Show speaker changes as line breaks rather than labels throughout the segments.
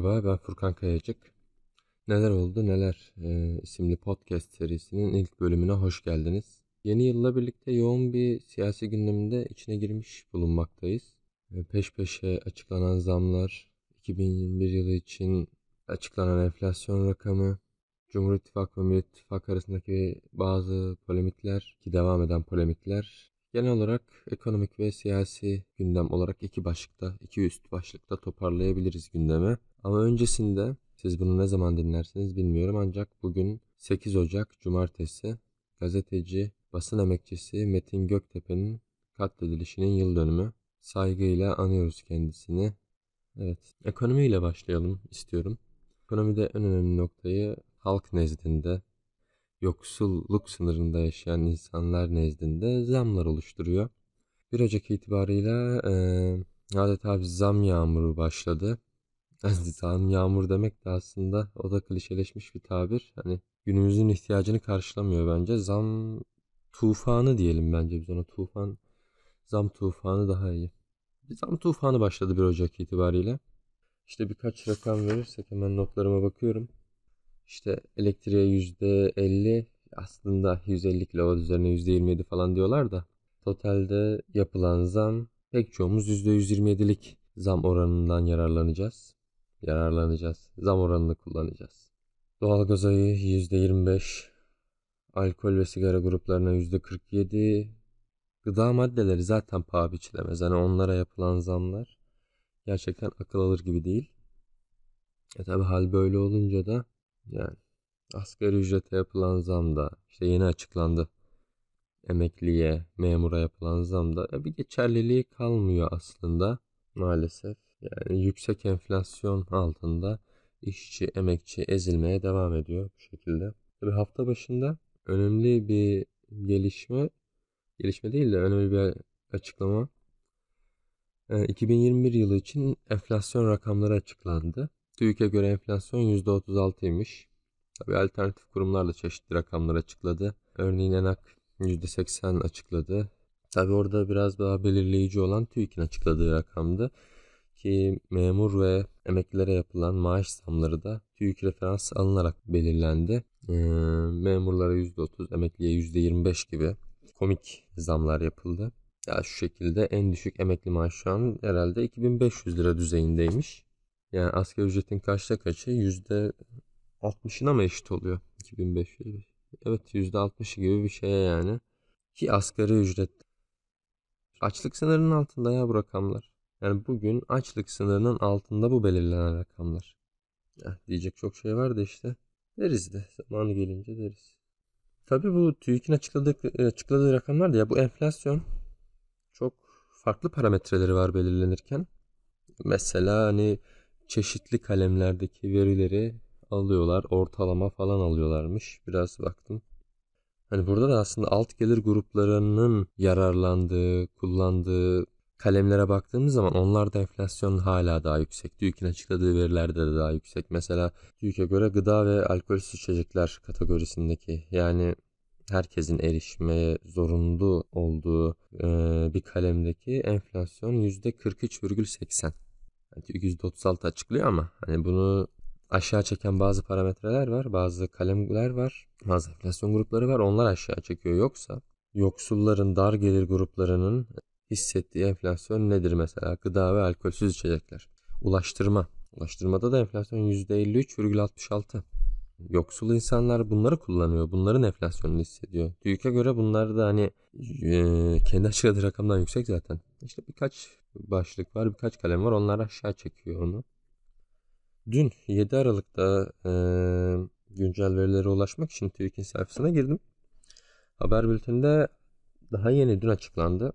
Merhaba ben Furkan Kayacık. Neler oldu neler e, isimli podcast serisinin ilk bölümüne hoş geldiniz. Yeni yılla birlikte yoğun bir siyasi gündeminde içine girmiş bulunmaktayız. E, peş peşe açıklanan zamlar, 2021 yılı için açıklanan enflasyon rakamı, Cumhur İttifakı ve Millet İttifakı arasındaki bazı polemikler ki devam eden polemikler genel olarak ekonomik ve siyasi gündem olarak iki başlıkta, iki üst başlıkta toparlayabiliriz gündemi. Ama öncesinde siz bunu ne zaman dinlersiniz bilmiyorum ancak bugün 8 Ocak Cumartesi gazeteci, basın emekçisi Metin Göktepe'nin katledilişinin yıl dönümü. Saygıyla anıyoruz kendisini. Evet, ekonomiyle başlayalım istiyorum. Ekonomide en önemli noktayı halk nezdinde, yoksulluk sınırında yaşayan insanlar nezdinde zamlar oluşturuyor. 1 Ocak itibarıyla e, adeta bir zam yağmuru başladı. Zam yağmur demek de aslında o da klişeleşmiş bir tabir. Hani günümüzün ihtiyacını karşılamıyor bence. Zam tufanı diyelim bence biz ona tufan. Zam tufanı daha iyi. Bir zam tufanı başladı 1 Ocak itibariyle. İşte birkaç rakam verirsek hemen notlarıma bakıyorum. İşte elektriğe %50 aslında 150 kW üzerine %27 falan diyorlar da totalde yapılan zam pek çoğumuz %127'lik zam oranından yararlanacağız. Yararlanacağız. Zam oranını kullanacağız. Doğalgaz ayı %25, alkol ve sigara gruplarına %47, gıda maddeleri zaten paha biçilemez. Yani onlara yapılan zamlar gerçekten akıl alır gibi değil. E tabi hal böyle olunca da yani asgari ücrete yapılan zam da işte yeni açıklandı. Emekliye, memura yapılan zam da bir geçerliliği kalmıyor aslında maalesef. Yani yüksek enflasyon altında işçi, emekçi ezilmeye devam ediyor bu şekilde. Tabii hafta başında önemli bir gelişme, gelişme değil de önemli bir açıklama. 2021 yılı için enflasyon rakamları açıklandı. TÜİK'e göre enflasyon %36'ymış. Tabii alternatif kurumlar da çeşitli rakamlar açıkladı. Örneğin ENAK %80 açıkladı. Tabii orada biraz daha belirleyici olan TÜİK'in açıkladığı rakamdı. Ki memur ve emeklilere yapılan maaş zamları da TÜİK referans alınarak belirlendi. Ee, memurlara %30, emekliye %25 gibi komik zamlar yapıldı. Ya şu şekilde en düşük emekli maaş şu an herhalde 2500 lira düzeyindeymiş. Yani asgari ücretin kaçta kaçı? Yüzde 60'ına mı eşit oluyor? 2500. Evet yüzde 60 gibi bir şeye yani. Ki asgari ücret. Açlık sınırının altında ya bu rakamlar. Yani bugün açlık sınırının altında bu belirlenen rakamlar. Ya diyecek çok şey var da işte. Deriz de zamanı gelince deriz. Tabi bu TÜİK'in açıkladığı, açıkladığı rakamlar da ya bu enflasyon çok farklı parametreleri var belirlenirken. Mesela hani çeşitli kalemlerdeki verileri alıyorlar. Ortalama falan alıyorlarmış. Biraz baktım. Hani burada da aslında alt gelir gruplarının yararlandığı, kullandığı kalemlere baktığımız zaman onlarda enflasyon hala daha yüksek. TÜİK'in açıkladığı verilerde de daha yüksek. Mesela TÜİK'e göre gıda ve alkolsüz içecekler kategorisindeki yani herkesin erişmeye zorunlu olduğu e, bir kalemdeki enflasyon %43,80. Yani TÜİK %36 açıklıyor ama hani bunu aşağı çeken bazı parametreler var, bazı kalemler var, bazı enflasyon grupları var. Onlar aşağı çekiyor. Yoksa yoksulların dar gelir gruplarının hissettiği enflasyon nedir mesela? Gıda ve alkolsüz içecekler. Ulaştırma. Ulaştırmada da enflasyon %53,66. Yoksul insanlar bunları kullanıyor. Bunların enflasyonunu hissediyor. TÜİK'e göre bunlar da hani e, kendi açıkladığı rakamdan yüksek zaten. İşte birkaç başlık var, birkaç kalem var. Onlar aşağı çekiyor onu. Dün 7 Aralık'ta e, güncel verilere ulaşmak için TÜİK'in sayfasına girdim. Haber bülteninde daha yeni dün açıklandı.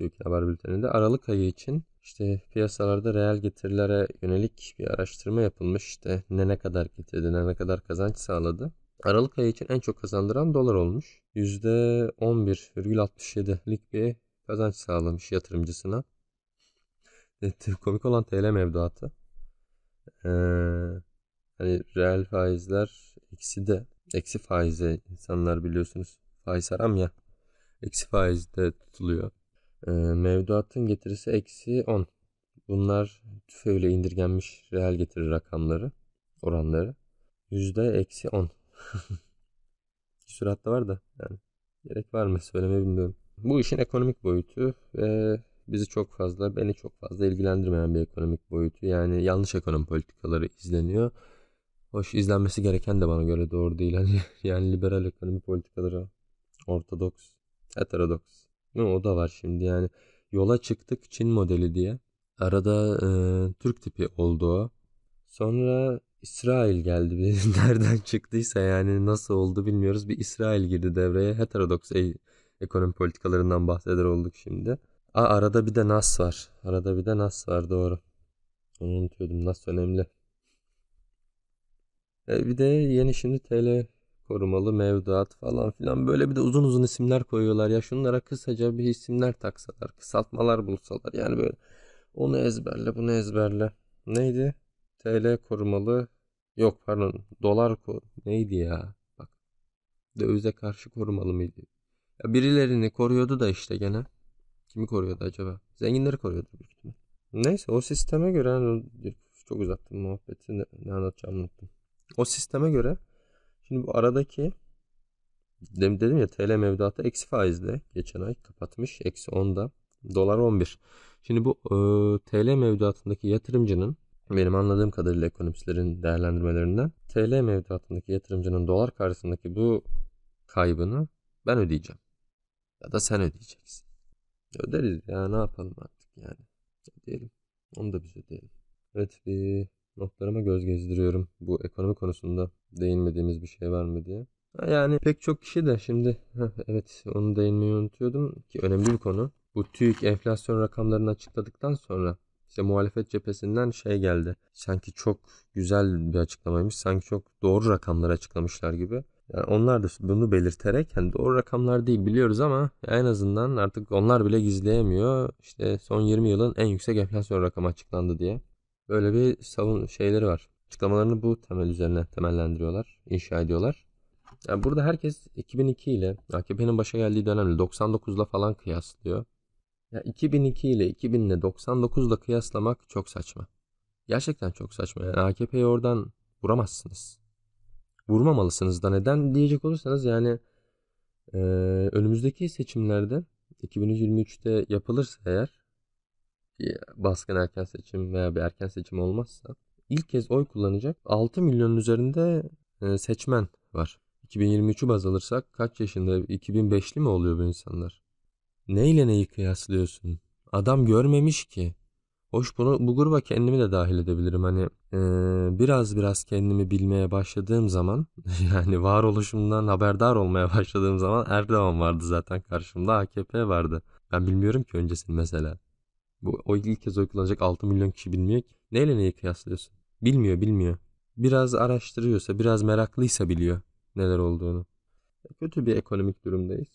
TÜİK haber bülteninde Aralık ayı için işte piyasalarda reel getirilere yönelik bir araştırma yapılmış. İşte ne ne kadar getirdi, ne ne kadar kazanç sağladı. Aralık ayı için en çok kazandıran dolar olmuş. %11,67'lik bir kazanç sağlamış yatırımcısına. Komik olan TL mevduatı. Ee, hani reel faizler eksi de eksi faize insanlar biliyorsunuz faiz haram ya eksi faizde tutuluyor. Mevduatın getirisi eksi 10. Bunlar tüfeğiyle indirgenmiş reel getiri rakamları, oranları. Yüzde eksi 10. Süratte var da yani gerek var mı söylemeyi bilmiyorum. Bu işin ekonomik boyutu ve bizi çok fazla, beni çok fazla ilgilendirmeyen bir ekonomik boyutu. Yani yanlış ekonomi politikaları izleniyor. Hoş izlenmesi gereken de bana göre doğru değil. Hani yani liberal ekonomi politikaları ortodoks, heterodoks. Ne o da var şimdi yani. Yola çıktık Çin modeli diye. Arada e, Türk tipi oldu o. Sonra İsrail geldi. Nereden çıktıysa yani nasıl oldu bilmiyoruz. Bir İsrail girdi devreye. Heterodoks e ekonomi politikalarından bahseder olduk şimdi. Aa, arada bir de Nas var. Arada bir de Nas var doğru. Onu unutuyordum. Nas önemli. E, bir de yeni şimdi TL korumalı mevduat falan filan. Böyle bir de uzun uzun isimler koyuyorlar. Ya şunlara kısaca bir isimler taksalar kısaltmalar bulsalar. Yani böyle onu ezberle bunu ezberle. Neydi? TL korumalı yok pardon dolar ko neydi ya? Bak dövize karşı korumalı mıydı? Ya birilerini koruyordu da işte gene. Kimi koruyordu acaba? Zenginleri koruyordu büyük ihtimal. Neyse o sisteme göre yani çok uzattım muhabbeti ne, ne anlatacağımı unuttum. O sisteme göre Şimdi bu aradaki dedim ya TL mevduatı eksi faizle geçen ay kapatmış. Eksi 10'da. Dolar 11. Şimdi bu e, TL mevduatındaki yatırımcının benim anladığım kadarıyla ekonomistlerin değerlendirmelerinden TL mevduatındaki yatırımcının dolar karşısındaki bu kaybını ben ödeyeceğim. Ya da sen ödeyeceksin. Öderiz ya ne yapalım artık yani. Ödeyelim. Onu da biz ödeyelim. Evet bir notlarıma göz gezdiriyorum. Bu ekonomi konusunda değinmediğimiz bir şey var mı diye. Yani pek çok kişi de şimdi evet onu değinmeyi unutuyordum ki önemli bir konu. Bu TÜİK enflasyon rakamlarını açıkladıktan sonra işte muhalefet cephesinden şey geldi. Sanki çok güzel bir açıklamaymış. Sanki çok doğru rakamlar açıklamışlar gibi. Yani onlar da bunu belirterek hani doğru rakamlar değil biliyoruz ama en azından artık onlar bile gizleyemiyor. İşte son 20 yılın en yüksek enflasyon rakamı açıklandı diye. Böyle bir savun şeyleri var. Açıklamalarını bu temel üzerine temellendiriyorlar, inşa ediyorlar. Yani burada herkes 2002 ile AKP'nin başa geldiği dönemle 99'la falan kıyaslıyor. Ya 2002 ile 2000 ile 99'la kıyaslamak çok saçma. Gerçekten çok saçma. Yani AKP'yi oradan vuramazsınız. Vurmamalısınız da neden diyecek olursanız yani e, önümüzdeki seçimlerde 2023'te yapılırsa eğer baskın erken seçim veya bir erken seçim olmazsa ilk kez oy kullanacak 6 milyonun üzerinde e, seçmen var. 2023'ü baz alırsak kaç yaşında 2005'li mi oluyor bu insanlar? Neyle neyi kıyaslıyorsun? Adam görmemiş ki. Hoş bunu bu gruba kendimi de dahil edebilirim. Hani e, biraz biraz kendimi bilmeye başladığım zaman yani varoluşumdan haberdar olmaya başladığım zaman Erdoğan vardı zaten karşımda AKP vardı. Ben bilmiyorum ki öncesini mesela. Bu o ilk kez oy kullanacak 6 milyon kişi bilmiyor ki. Neyle neyi kıyaslıyorsun? Bilmiyor bilmiyor. Biraz araştırıyorsa biraz meraklıysa biliyor neler olduğunu. Kötü bir ekonomik durumdayız.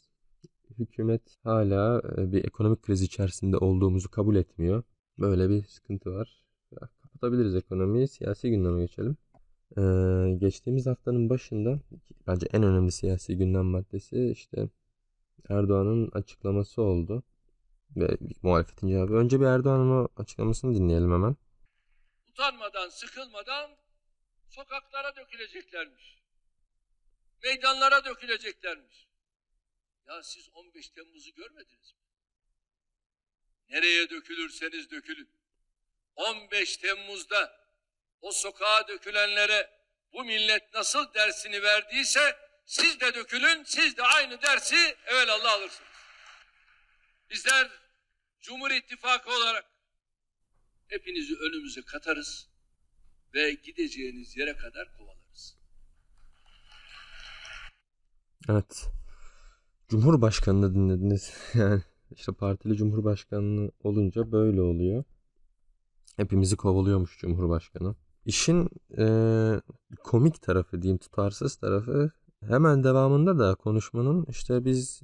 Hükümet hala e, bir ekonomik kriz içerisinde olduğumuzu kabul etmiyor. Böyle bir sıkıntı var. Kapatabiliriz ekonomiyi. Siyasi gündeme geçelim. Ee, geçtiğimiz haftanın başında bence en önemli siyasi gündem maddesi işte Erdoğan'ın açıklaması oldu ve muhalefetin cevabı. Önce bir Erdoğan'ın o açıklamasını dinleyelim hemen.
Utanmadan, sıkılmadan sokaklara döküleceklermiş. Meydanlara döküleceklermiş. Ya siz 15 Temmuz'u görmediniz mi? Nereye dökülürseniz dökülün. 15 Temmuz'da o sokağa dökülenlere bu millet nasıl dersini verdiyse siz de dökülün, siz de aynı dersi evelallah alırsınız. Bizler Cumhur İttifakı olarak hepinizi önümüze katarız ve gideceğiniz yere kadar kovalarız.
Evet. Cumhurbaşkanını dinlediniz. Yani işte partili cumhurbaşkanlığı olunca böyle oluyor. Hepimizi kovalıyormuş cumhurbaşkanı. İşin e, komik tarafı diyeyim tutarsız tarafı hemen devamında da konuşmanın işte biz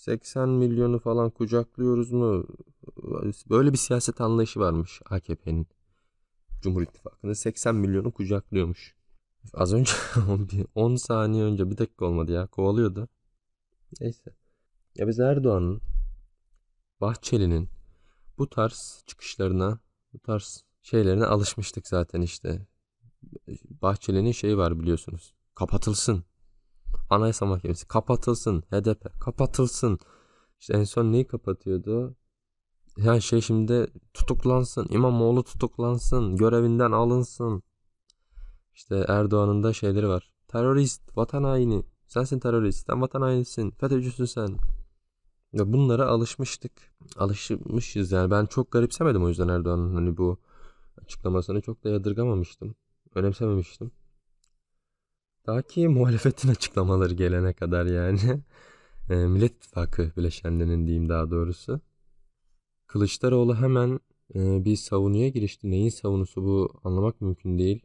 80 milyonu falan kucaklıyoruz mu? Böyle bir siyaset anlayışı varmış AKP'nin. Cumhur İttifakı'nın 80 milyonu kucaklıyormuş. Az önce 10 saniye önce bir dakika olmadı ya kovalıyordu. Neyse. Ya biz Erdoğan'ın Bahçeli'nin bu tarz çıkışlarına Bu tarz şeylerine alışmıştık zaten işte. Bahçeli'nin şeyi var biliyorsunuz. Kapatılsın. Anayasa Mahkemesi kapatılsın. HDP kapatılsın. İşte en son neyi kapatıyordu? Yani şey şimdi tutuklansın. İmamoğlu tutuklansın. Görevinden alınsın. İşte Erdoğan'ın da şeyleri var. Terörist, vatan haini. Sensin terörist, sen vatan hainisin. FETÖ'cüsün sen. Ya bunlara alışmıştık. Alışmışız yani. Ben çok garipsemedim o yüzden Erdoğan'ın hani bu açıklamasını çok da yadırgamamıştım. Önemsememiştim. Daha ki muhalefetin açıklamaları gelene kadar yani. E, Millet İttifakı bileşenlerinin diyeyim daha doğrusu. Kılıçdaroğlu hemen e, bir savunuya girişti. Neyin savunusu bu anlamak mümkün değil.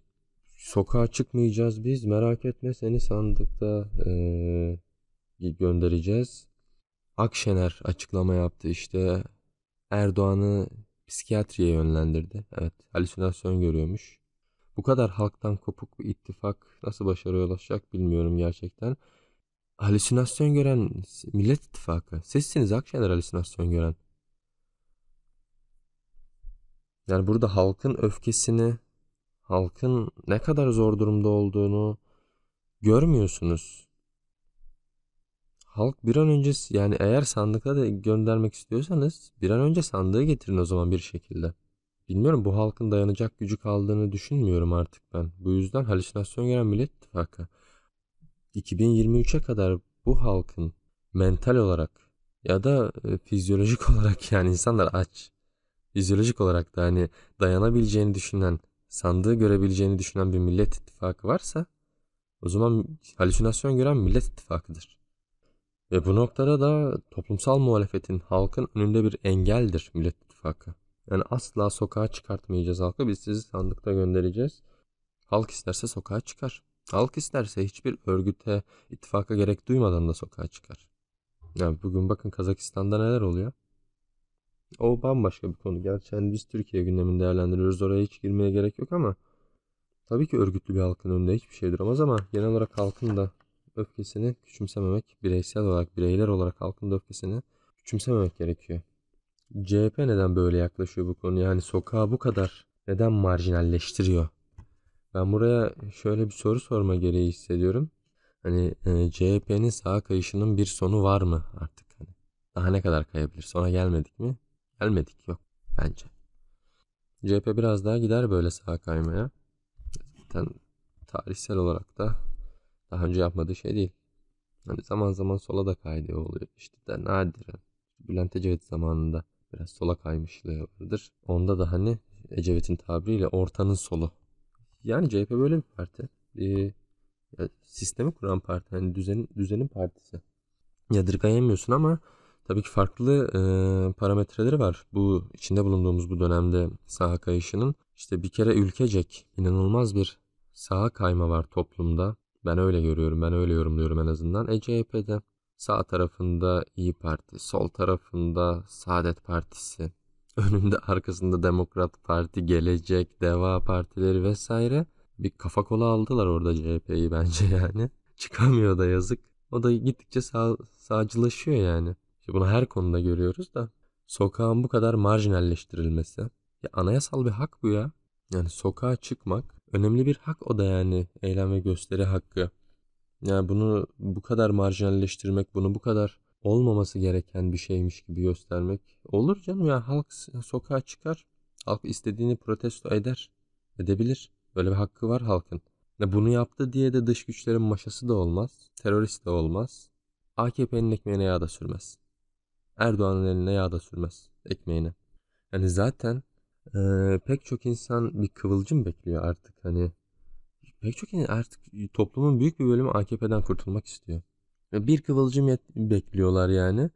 Sokağa çıkmayacağız biz merak etme seni sandıkta e, göndereceğiz. Akşener açıklama yaptı işte Erdoğan'ı psikiyatriye yönlendirdi. Evet halüsinasyon görüyormuş. Bu kadar halktan kopuk bir ittifak nasıl başarıya ulaşacak bilmiyorum gerçekten. Halüsinasyon gören Millet İttifakı. Sizsiniz Akşener halüsinasyon gören. Yani burada halkın öfkesini, halkın ne kadar zor durumda olduğunu görmüyorsunuz. Halk bir an önce yani eğer sandıkta da göndermek istiyorsanız bir an önce sandığı getirin o zaman bir şekilde. Bilmiyorum bu halkın dayanacak gücü kaldığını düşünmüyorum artık ben. Bu yüzden halüsinasyon gören Millet İttifakı 2023'e kadar bu halkın mental olarak ya da e, fizyolojik olarak yani insanlar aç. Fizyolojik olarak da hani dayanabileceğini düşünen, sandığı görebileceğini düşünen bir Millet İttifakı varsa o zaman halüsinasyon gören Millet İttifakı'dır. Ve bu noktada da toplumsal muhalefetin halkın önünde bir engeldir Millet İttifakı. Yani asla sokağa çıkartmayacağız halkı. Biz sizi sandıkta göndereceğiz. Halk isterse sokağa çıkar. Halk isterse hiçbir örgüte, ittifaka gerek duymadan da sokağa çıkar. Yani bugün bakın Kazakistan'da neler oluyor. O bambaşka bir konu. Gerçi biz Türkiye gündemini değerlendiriyoruz. Oraya hiç girmeye gerek yok ama tabii ki örgütlü bir halkın önünde hiçbir şey duramaz ama genel olarak halkın da öfkesini küçümsememek, bireysel olarak, bireyler olarak halkın da öfkesini küçümsememek gerekiyor. CHP neden böyle yaklaşıyor bu konuya? Yani sokağı bu kadar neden marjinalleştiriyor? Ben buraya şöyle bir soru sorma gereği hissediyorum. Hani e, CHP'nin sağa kayışının bir sonu var mı artık? Hani daha ne kadar kayabilir? Sona gelmedik mi? Gelmedik yok bence. CHP biraz daha gider böyle sağa kaymaya. Zaten tarihsel olarak da daha önce yapmadığı şey değil. Hani zaman zaman sola da kaydığı oluyor. İşte de nadiren. Bülent Ecevit zamanında biraz sola kaymışlığı vardır. Onda da hani Ecevit'in tabiriyle ortanın solu. Yani CHP böyle bir parti. Ee, sistemi kuran parti. Hani düzenin, düzenin partisi. Yadırgayamıyorsun ama tabii ki farklı e, parametreleri var. Bu içinde bulunduğumuz bu dönemde saha kayışının. İşte bir kere ülkecek inanılmaz bir saha kayma var toplumda. Ben öyle görüyorum, ben öyle yorumluyorum en azından. E CHP'de sağ tarafında İyi Parti, sol tarafında Saadet Partisi, önünde arkasında Demokrat Parti, Gelecek, Deva Partileri vesaire. Bir kafa kola aldılar orada CHP'yi bence yani. Çıkamıyor da yazık. O da gittikçe sağ, sağcılaşıyor yani. İşte bunu her konuda görüyoruz da. Sokağın bu kadar marjinalleştirilmesi. Ya anayasal bir hak bu ya. Yani sokağa çıkmak önemli bir hak o da yani eylem ve gösteri hakkı. Yani bunu bu kadar marjinalleştirmek, bunu bu kadar olmaması gereken bir şeymiş gibi göstermek olur canım ya halk sokağa çıkar. Halk istediğini protesto eder. Edebilir. Böyle bir hakkı var halkın. Ya bunu yaptı diye de dış güçlerin maşası da olmaz. Terörist de olmaz. AKP'nin ekmeğine yağ da sürmez. Erdoğan'ın eline yağ da sürmez ekmeğine. Yani zaten e, pek çok insan bir kıvılcım bekliyor artık hani. Pek çok artık toplumun büyük bir bölümü AKP'den kurtulmak istiyor. Bir kıvılcım bekliyorlar yani.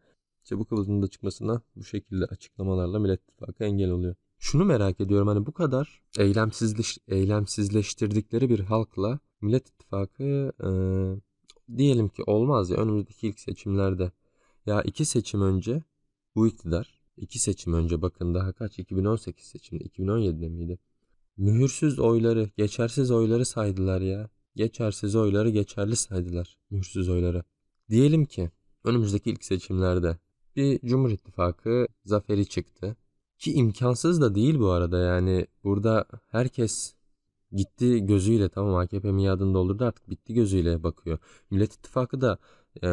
İşte bu kıvılcımın da çıkmasına bu şekilde açıklamalarla Millet İttifakı engel oluyor. Şunu merak ediyorum hani bu kadar eylemsizleş, eylemsizleştirdikleri bir halkla Millet İttifakı e, diyelim ki olmaz ya önümüzdeki ilk seçimlerde ya iki seçim önce bu iktidar iki seçim önce bakın daha kaç 2018 seçimde 2017'de miydi? Mühürsüz oyları geçersiz oyları saydılar ya. Geçersiz oyları geçerli saydılar. Mühürsüz oyları. Diyelim ki önümüzdeki ilk seçimlerde bir Cumhur İttifakı zaferi çıktı. Ki imkansız da değil bu arada yani burada herkes gitti gözüyle tamam AKP miadını doldurdu artık bitti gözüyle bakıyor. Millet İttifakı da e,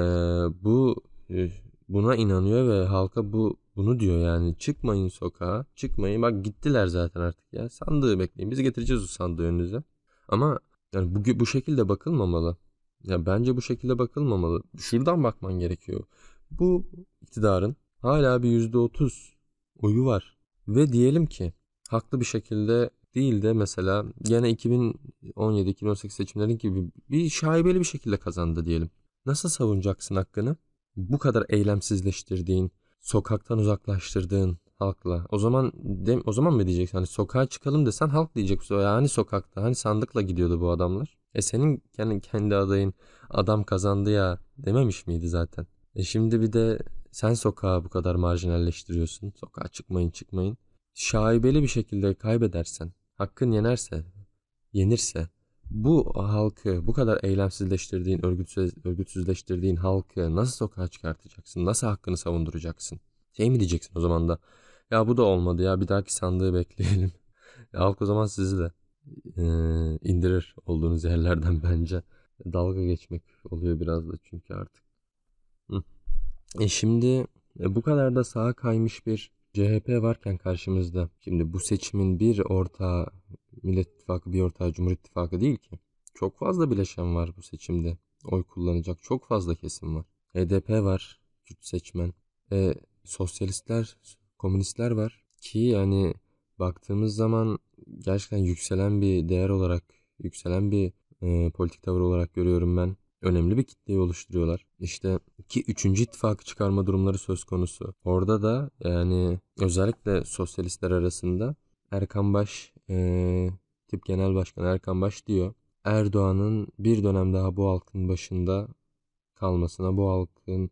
bu e, buna inanıyor ve halka bu bunu diyor yani çıkmayın sokağa çıkmayın bak gittiler zaten artık ya sandığı bekleyin biz getireceğiz o sandığı önünüze. Ama yani bu, bu şekilde bakılmamalı. Ya bence bu şekilde bakılmamalı. Şuradan bakman gerekiyor. Bu iktidarın hala bir yüzde otuz oyu var. Ve diyelim ki haklı bir şekilde değil de mesela gene 2017-2018 seçimlerin gibi bir şaibeli bir şekilde kazandı diyelim. Nasıl savunacaksın hakkını? Bu kadar eylemsizleştirdiğin, sokaktan uzaklaştırdığın halkla. O zaman de, o zaman mı diyeceksin? Hani sokağa çıkalım desen halk diyecek. Ya hani sokakta, hani sandıkla gidiyordu bu adamlar. E senin kendi, kendi adayın adam kazandı ya dememiş miydi zaten? E şimdi bir de sen sokağı bu kadar marjinalleştiriyorsun. Sokağa çıkmayın çıkmayın. Şaibeli bir şekilde kaybedersen, hakkın yenerse, yenirse bu halkı bu kadar eylemsizleştirdiğin, örgütsüz, örgütsüzleştirdiğin halkı nasıl sokağa çıkartacaksın? Nasıl hakkını savunduracaksın? Şey mi diyeceksin o zaman da? Ya bu da olmadı ya bir dahaki sandığı bekleyelim. ya halk o zaman sizi de e, indirir olduğunuz yerlerden bence. Dalga geçmek oluyor biraz da çünkü artık. E şimdi e, bu kadar da sağa kaymış bir CHP varken karşımızda. Şimdi bu seçimin bir ortağı Millet İttifakı bir ortağı Cumhur İttifakı değil ki. Çok fazla bileşen var bu seçimde. Oy kullanacak çok fazla kesim var. HDP var, Kürt seçmen. E, sosyalistler, komünistler var. Ki yani baktığımız zaman gerçekten yükselen bir değer olarak, yükselen bir e, politik tavır olarak görüyorum ben. Önemli bir kitleyi oluşturuyorlar. İşte ki üçüncü ittifakı çıkarma durumları söz konusu. Orada da yani özellikle sosyalistler arasında Erkan Baş e, tip genel başkan Erkan Baş diyor. Erdoğan'ın bir dönem daha bu halkın başında kalmasına, bu halkın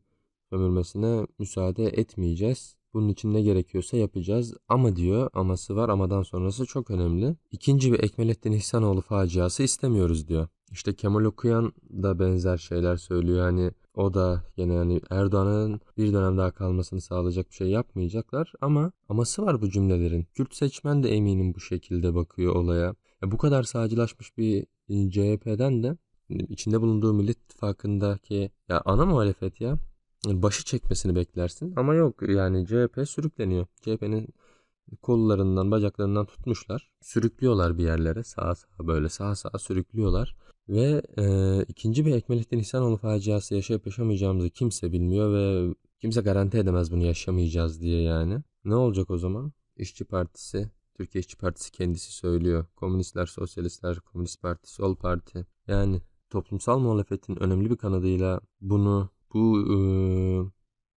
sömürmesine müsaade etmeyeceğiz. Bunun için ne gerekiyorsa yapacağız. Ama diyor, aması var. Amadan sonrası çok önemli. İkinci bir Ekmelettin İhsanoğlu faciası istemiyoruz diyor. İşte Kemal Okuyan da benzer şeyler söylüyor. Hani o da yine yani Erdoğan'ın bir dönem daha kalmasını sağlayacak bir şey yapmayacaklar ama aması var bu cümlelerin. Kürt seçmen de eminim bu şekilde bakıyor olaya. Ya bu kadar sağcılaşmış bir e, CHP'den de içinde bulunduğu Millet İttifakı'ndaki ya ana muhalefet ya başı çekmesini beklersin ama yok yani CHP sürükleniyor. CHP'nin kollarından bacaklarından tutmuşlar. Sürüklüyorlar bir yerlere sağa sağa böyle sağa sağa sürüklüyorlar. Ve e, ikinci bir Ekmelettin İhsanoğlu faciası yaşayıp yaşamayacağımızı kimse bilmiyor ve kimse garanti edemez bunu yaşamayacağız diye yani. Ne olacak o zaman? İşçi Partisi, Türkiye İşçi Partisi kendisi söylüyor. Komünistler, Sosyalistler, Komünist Parti, Sol Parti. Yani toplumsal muhalefetin önemli bir kanadıyla bunu bu e,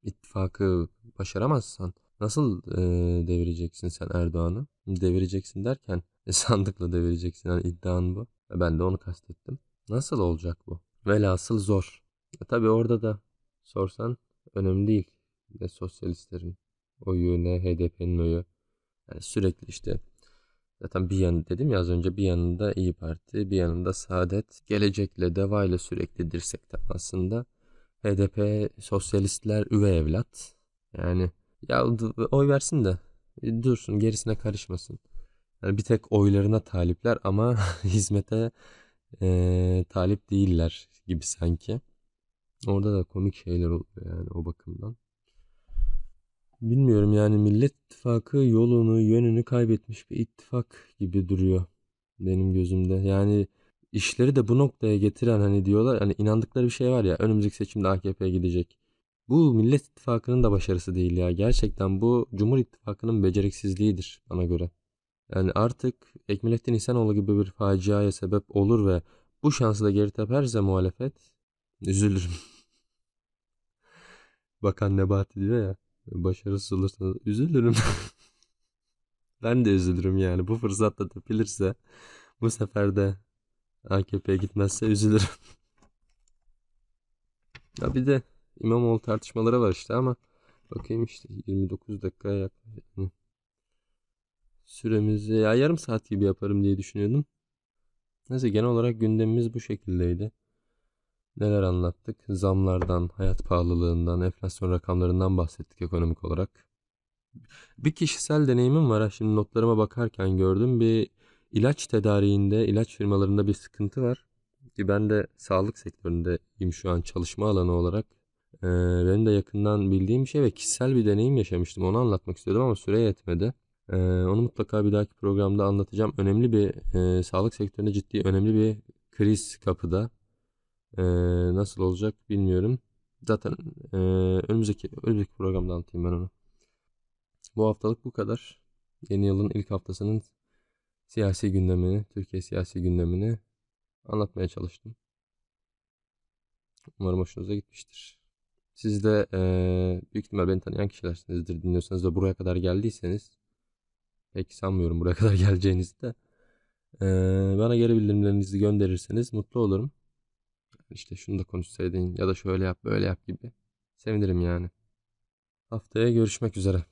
ittifakı başaramazsan nasıl e, devireceksin sen Erdoğan'ı? Devireceksin derken e, sandıkla devireceksin. Yani iddian bu. Ben de onu kastettim. Nasıl olacak bu? Velhasıl zor. E, tabii orada da sorsan önemli değil. Ne sosyalistlerin oyu ne HDP'nin oyu. Yani sürekli işte zaten bir yanı dedim ya az önce bir yanında İyi Parti bir yanında Saadet gelecekle devayla sürekli dirsek temasında HDP sosyalistler üvey evlat. Yani ya oy versin de dursun gerisine karışmasın. Bir tek oylarına talipler ama hizmete e, talip değiller gibi sanki. Orada da komik şeyler oluyor yani o bakımdan. Bilmiyorum yani Millet İttifakı yolunu, yönünü kaybetmiş bir ittifak gibi duruyor benim gözümde. Yani işleri de bu noktaya getiren hani diyorlar hani inandıkları bir şey var ya önümüzdeki seçimde AKP gidecek. Bu Millet İttifakı'nın da başarısı değil ya. Gerçekten bu Cumhur İttifakı'nın beceriksizliğidir bana göre. Yani artık Ekmelettin İhsanoğlu gibi bir faciaya sebep olur ve bu şansı da geri teperse muhalefet üzülürüm. Bakan Nebati diyor ya başarısız olursa üzülürüm. ben de üzülürüm yani bu fırsatta tepilirse bu sefer de AKP'ye gitmezse üzülürüm. ya bir de İmamoğlu tartışmaları var işte ama bakayım işte 29 dakika yaklaşık. Süremizi ya yarım saat gibi yaparım diye düşünüyordum. Neyse genel olarak gündemimiz bu şekildeydi. Neler anlattık? Zamlardan, hayat pahalılığından, enflasyon rakamlarından bahsettik ekonomik olarak. Bir kişisel deneyimim var. Şimdi notlarıma bakarken gördüm. Bir ilaç tedariğinde, ilaç firmalarında bir sıkıntı var. Ki ben de sağlık sektöründeyim şu an çalışma alanı olarak. Ee, benim de yakından bildiğim bir şey ve kişisel bir deneyim yaşamıştım. Onu anlatmak istiyordum ama süre yetmedi. Ee, onu mutlaka bir dahaki programda anlatacağım. Önemli bir e, sağlık sektöründe ciddi önemli bir kriz kapıda. Ee, nasıl olacak bilmiyorum. Zaten e, önümüzdeki önümüzdeki programda anlatayım ben onu. Bu haftalık bu kadar. Yeni yılın ilk haftasının siyasi gündemini, Türkiye siyasi gündemini anlatmaya çalıştım. Umarım hoşunuza gitmiştir. Siz de eee, büyük ihtimal beni tanıyan kişilersinizdir. Dinliyorsanız da buraya kadar geldiyseniz pek sanmıyorum buraya kadar geleceğinizi de. Eee, bana geri bildirimlerinizi gönderirseniz mutlu olurum. İşte şunu da konuşsaydın ya da şöyle yap böyle yap gibi. Sevinirim yani. Haftaya görüşmek üzere.